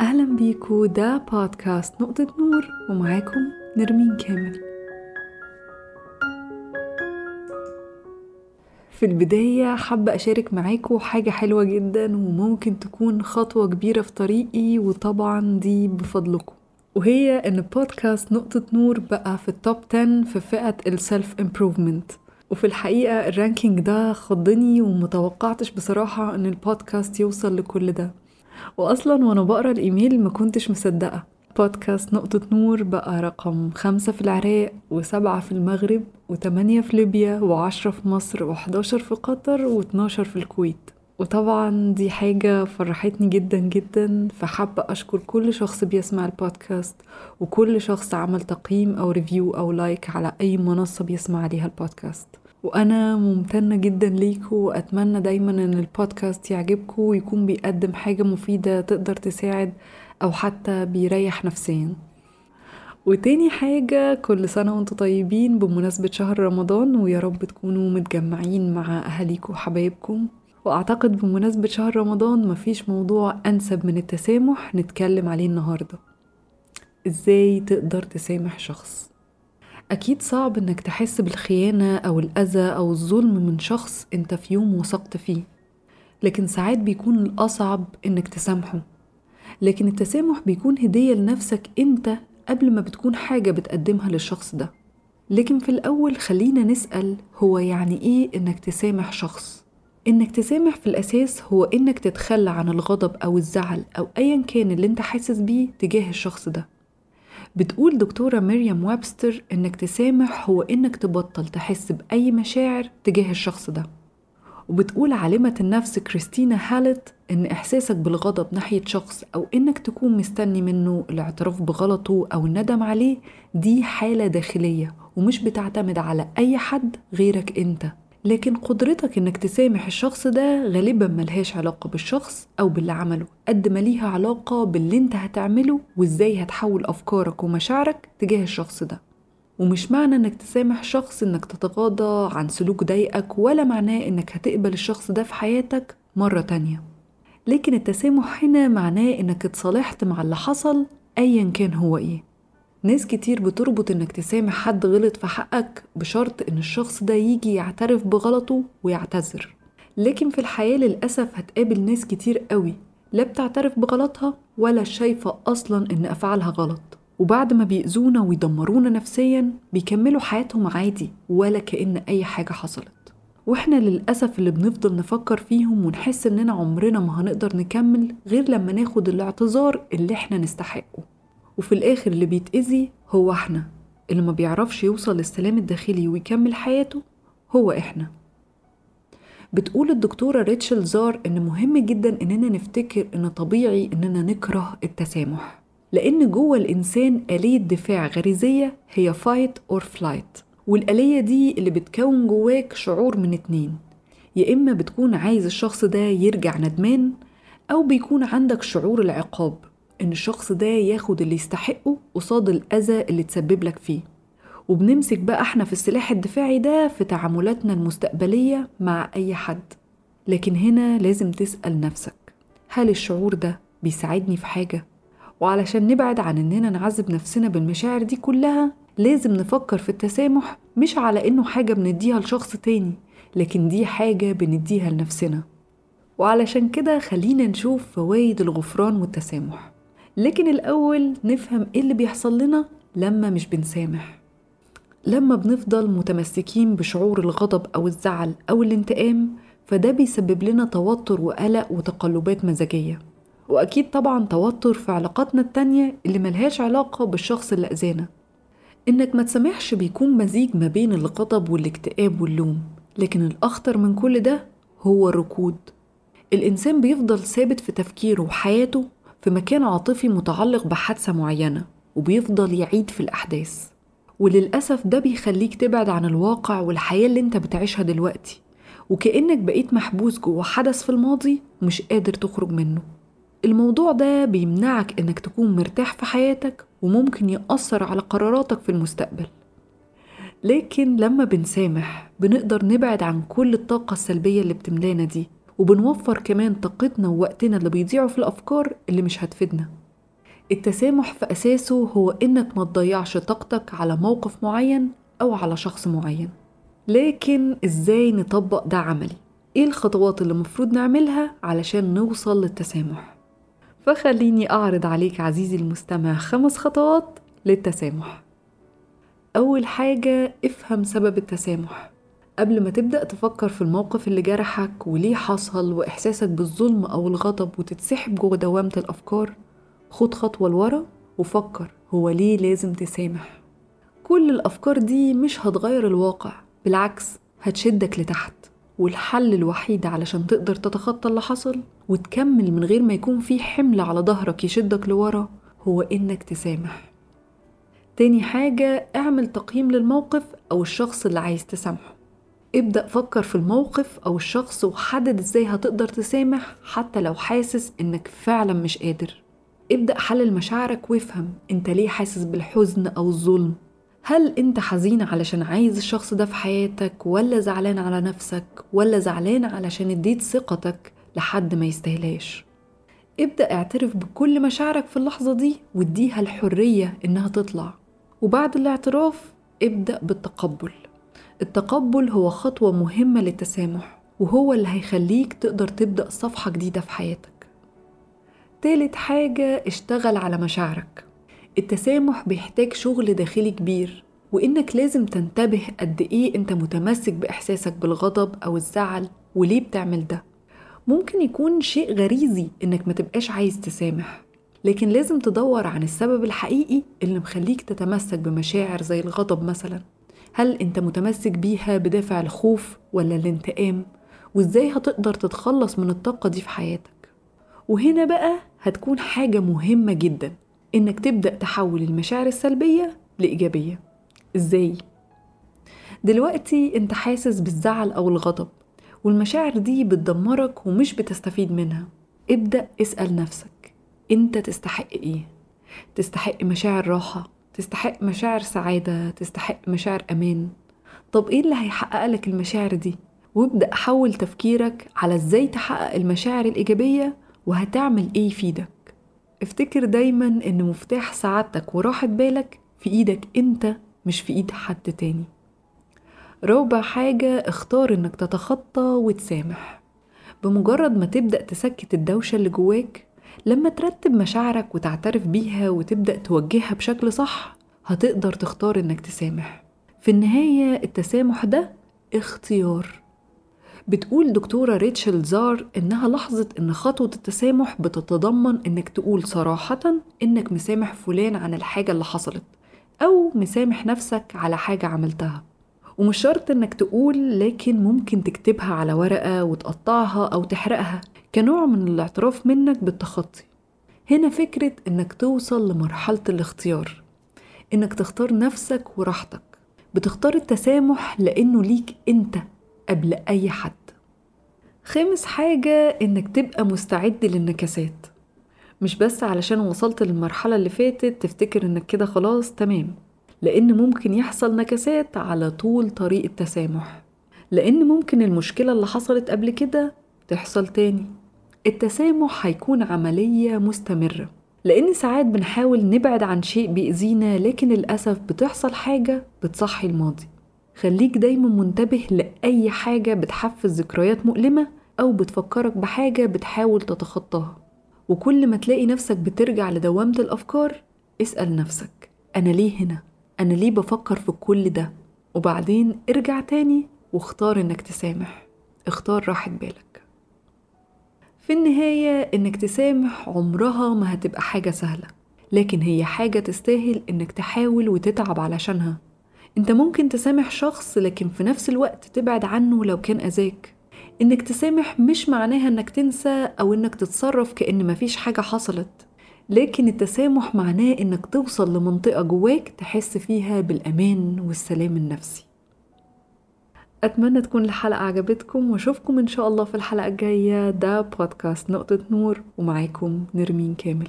أهلا بيكو ده بودكاست نقطة نور ومعاكم نرمين كامل. في البداية حابة أشارك معاكم حاجة حلوة جدا وممكن تكون خطوة كبيرة في طريقي وطبعا دي بفضلكم. وهي إن بودكاست نقطة نور بقى في ال top 10 في فئة ال self improvement وفي الحقيقة ال ranking ده خضني ومتوقعتش بصراحة إن البودكاست يوصل لكل ده. وأصلا وأنا بقرأ الإيميل ما كنتش مصدقة. بودكاست نقطة نور بقى رقم خمسة في العراق وسبعة في المغرب وتمانية في ليبيا وعشرة في مصر وحداشر في قطر واتناشر في الكويت. وطبعا دي حاجة فرحتني جدا جدا فحابة أشكر كل شخص بيسمع البودكاست وكل شخص عمل تقييم أو review أو like على أي منصة بيسمع عليها البودكاست. وأنا ممتنة جدا ليكم وأتمنى دايما أن البودكاست يعجبكم ويكون بيقدم حاجة مفيدة تقدر تساعد أو حتى بيريح نفسيا. وتاني حاجة كل سنة وأنتم طيبين بمناسبة شهر رمضان ويا رب تكونوا متجمعين مع أهاليكم وحبايبكم. وأعتقد بمناسبة شهر رمضان مفيش موضوع أنسب من التسامح نتكلم عليه النهاردة. إزاي تقدر تسامح شخص؟ أكيد صعب إنك تحس بالخيانة أو الأذى أو الظلم من شخص أنت في يوم وثقت فيه. لكن ساعات بيكون الأصعب إنك تسامحه. لكن التسامح بيكون هدية لنفسك أنت قبل ما بتكون حاجة بتقدمها للشخص ده. لكن في الأول خلينا نسأل هو يعني إيه إنك تسامح شخص؟ إنك تسامح في الأساس هو إنك تتخلى عن الغضب أو الزعل أو أيا كان اللي أنت حاسس بيه تجاه الشخص ده. بتقول دكتورة مريم وابستر إنك تسامح هو إنك تبطل تحس بأي مشاعر تجاه الشخص ده. وبتقول عالمة النفس كريستينا هالت إن إحساسك بالغضب ناحية شخص أو إنك تكون مستني منه الاعتراف بغلطه أو الندم عليه دي حالة داخلية ومش بتعتمد على أي حد غيرك أنت. لكن قدرتك إنك تسامح الشخص ده غالبا ملهاش علاقة بالشخص أو باللي عمله قد ما ليها علاقة باللي أنت هتعمله وإزاي هتحول أفكارك ومشاعرك تجاه الشخص ده. ومش معنى إنك تسامح شخص إنك تتغاضى عن سلوك ضايقك ولا معناه إنك هتقبل الشخص ده في حياتك مرة تانية. لكن التسامح هنا معناه إنك اتصالحت مع اللي حصل ايا كان هو إيه. ناس كتير بتربط إنك تسامح حد غلط في حقك بشرط إن الشخص ده يجي يعترف بغلطه ويعتذر. لكن في الحياة للأسف هتقابل ناس كتير قوي لا بتعترف بغلطها ولا شايفة أصلا إن أفعالها غلط. وبعد ما بيأذونا ويدمرونا نفسيا بيكملوا حياتهم عادي ولا كأن أي حاجة حصلت. وإحنا للأسف اللي بنفضل نفكر فيهم ونحس إننا عمرنا ما هنقدر نكمل غير لما ناخد الاعتذار اللي إحنا نستحقه. وفي الآخر اللي بيتأذي هو إحنا. اللي ما بيعرفش يوصل للسلام الداخلي ويكمل حياته هو إحنا. بتقول الدكتورة ريتشل زار إن مهم جدا إننا نفتكر إن طبيعي إننا نكره التسامح. لأن جوه الإنسان آلية دفاع غريزية هي fight or flight. والآلية دي اللي بتكون جواك شعور من اتنين. يا إما بتكون عايز الشخص ده يرجع ندمان أو بيكون عندك شعور العقاب. إن الشخص ده ياخد اللي يستحقه قصاد الأذى اللي تسبب لك فيه. وبنمسك بقى إحنا في السلاح الدفاعي ده في تعاملاتنا المستقبلية مع أي حد. لكن هنا لازم تسأل نفسك هل الشعور ده بيساعدني في حاجة؟ وعلشان نبعد عن إننا نعذب نفسنا بالمشاعر دي كلها لازم نفكر في التسامح مش على إنه حاجة بنديها لشخص تاني لكن دي حاجة بنديها لنفسنا. وعلشان كده خلينا نشوف فوايد الغفران والتسامح. لكن الأول نفهم إيه اللي بيحصل لنا لما مش بنسامح. لما بنفضل متمسكين بشعور الغضب أو الزعل أو الانتقام فده بيسبب لنا توتر وقلق وتقلبات مزاجية. وأكيد طبعا توتر في علاقاتنا التانية اللي ملهاش علاقة بالشخص اللي أذانا. إنك ما تسامحش بيكون مزيج ما بين الغضب والاكتئاب واللوم لكن الأخطر من كل ده هو الركود. الإنسان بيفضل ثابت في تفكيره وحياته في مكان عاطفي متعلق بحادثة معينة وبيفضل يعيد في الأحداث. وللأسف ده بيخليك تبعد عن الواقع والحياة اللي انت بتعيشها دلوقتي. وكأنك بقيت محبوس جوه حدث في الماضي ومش قادر تخرج منه. الموضوع ده بيمنعك إنك تكون مرتاح في حياتك وممكن يأثر على قراراتك في المستقبل. لكن لما بنسامح بنقدر نبعد عن كل الطاقة السلبية اللي بتملانا دي. وبنوفر كمان طاقتنا ووقتنا اللي بيضيعوا في الأفكار اللي مش هتفيدنا التسامح في أساسه هو إنك ما تضيعش طاقتك على موقف معين أو على شخص معين لكن إزاي نطبق ده عملي؟ إيه الخطوات اللي المفروض نعملها علشان نوصل للتسامح؟ فخليني أعرض عليك عزيزي المستمع خمس خطوات للتسامح أول حاجة افهم سبب التسامح قبل ما تبدأ تفكر في الموقف اللي جرحك وليه حصل وإحساسك بالظلم أو الغضب وتتسحب جوه دوامة الأفكار خد خطوة لورا وفكر هو ليه لازم تسامح. كل الأفكار دي مش هتغير الواقع بالعكس هتشدك لتحت والحل الوحيد علشان تقدر تتخطى اللي حصل وتكمل من غير ما يكون في حمل على ظهرك يشدك لورا هو إنك تسامح. تاني حاجة اعمل تقييم للموقف أو الشخص اللي عايز تسامحه. ابدأ فكر في الموقف أو الشخص وحدد إزاي هتقدر تسامح حتى لو حاسس إنك فعلا مش قادر. ابدأ حلل مشاعرك وافهم أنت ليه حاسس بالحزن أو الظلم. هل أنت حزين علشان عايز الشخص ده في حياتك ولا زعلان على نفسك ولا زعلان علشان اديت ثقتك لحد ما يستهلاش ابدأ اعترف بكل مشاعرك في اللحظة دي واديها الحرية إنها تطلع. وبعد الاعتراف ابدأ بالتقبل. التقبل هو خطوة مهمة للتسامح وهو اللي هيخليك تقدر تبدأ صفحة جديدة في حياتك. تالت حاجة اشتغل على مشاعرك. التسامح بيحتاج شغل داخلي كبير وإنك لازم تنتبه قد إيه أنت متمسك بإحساسك بالغضب أو الزعل وليه بتعمل ده. ممكن يكون شيء غريزي إنك ما تبقاش عايز تسامح لكن لازم تدور عن السبب الحقيقي اللي مخليك تتمسك بمشاعر زي الغضب مثلا. هل انت متمسك بيها بدافع الخوف ولا الانتقام وازاي هتقدر تتخلص من الطاقة دي في حياتك وهنا بقى هتكون حاجة مهمة جدا إنك تبدأ تحول المشاعر السلبية لإيجابية إزاي؟ دلوقتي أنت حاسس بالزعل أو الغضب والمشاعر دي بتدمرك ومش بتستفيد منها ابدأ اسأل نفسك أنت تستحق إيه؟ تستحق مشاعر راحة تستحق مشاعر سعادة تستحق مشاعر أمان. طب إيه اللي هيحقق لك المشاعر دي؟ وابدأ حول تفكيرك على إزاي تحقق المشاعر الإيجابية وهتعمل إيه يفيدك افتكر دايما إن مفتاح سعادتك وراحة بالك في إيدك أنت مش في إيد حد تاني. رابع حاجة اختار إنك تتخطى وتسامح. بمجرد ما تبدأ تسكت الدوشة اللي جواك لما ترتب مشاعرك وتعترف بيها وتبدأ توجهها بشكل صح هتقدر تختار إنك تسامح. في النهاية التسامح ده اختيار. بتقول دكتورة ريتشل زار إنها لاحظت إن خطوة التسامح بتتضمن إنك تقول صراحة إنك مسامح فلان عن الحاجة اللي حصلت أو مسامح نفسك على حاجة عملتها. ومش شرط إنك تقول لكن ممكن تكتبها على ورقة وتقطعها أو تحرقها. كنوع من الاعتراف منك بالتخطي. هنا فكرة إنك توصل لمرحلة الاختيار إنك تختار نفسك وراحتك. بتختار التسامح لأنه ليك أنت قبل أي حد. خامس حاجة إنك تبقى مستعد للنكسات. مش بس علشان وصلت للمرحلة اللي فاتت تفتكر إنك كده خلاص تمام. لأن ممكن يحصل نكسات على طول طريق التسامح لأن ممكن المشكلة اللي حصلت قبل كده تحصل تاني. التسامح هيكون عملية مستمرة لأن ساعات بنحاول نبعد عن شيء بيأذينا لكن للأسف بتحصل حاجة بتصحي الماضي خليك دايما منتبه لأي حاجة بتحفز ذكريات مؤلمة أو بتفكرك بحاجة بتحاول تتخطاها وكل ما تلاقي نفسك بترجع لدوامة الأفكار اسأل نفسك أنا ليه هنا؟ أنا ليه بفكر في كل ده؟ وبعدين ارجع تاني واختار إنك تسامح اختار راحة بالك في النهاية إنك تسامح عمرها ما هتبقى حاجة سهلة لكن هي حاجة تستاهل إنك تحاول وتتعب علشانها. أنت ممكن تسامح شخص لكن في نفس الوقت تبعد عنه لو كان أذاك. إنك تسامح مش معناها إنك تنسى أو إنك تتصرف كأن مفيش حاجة حصلت لكن التسامح معناه إنك توصل لمنطقة جواك تحس فيها بالأمان والسلام النفسي. أتمنى تكون الحلقة عجبتكم وأشوفكم إن شاء الله في الحلقة الجاية. ده بودكاست نقطة نور ومعاكم نرمين كامل.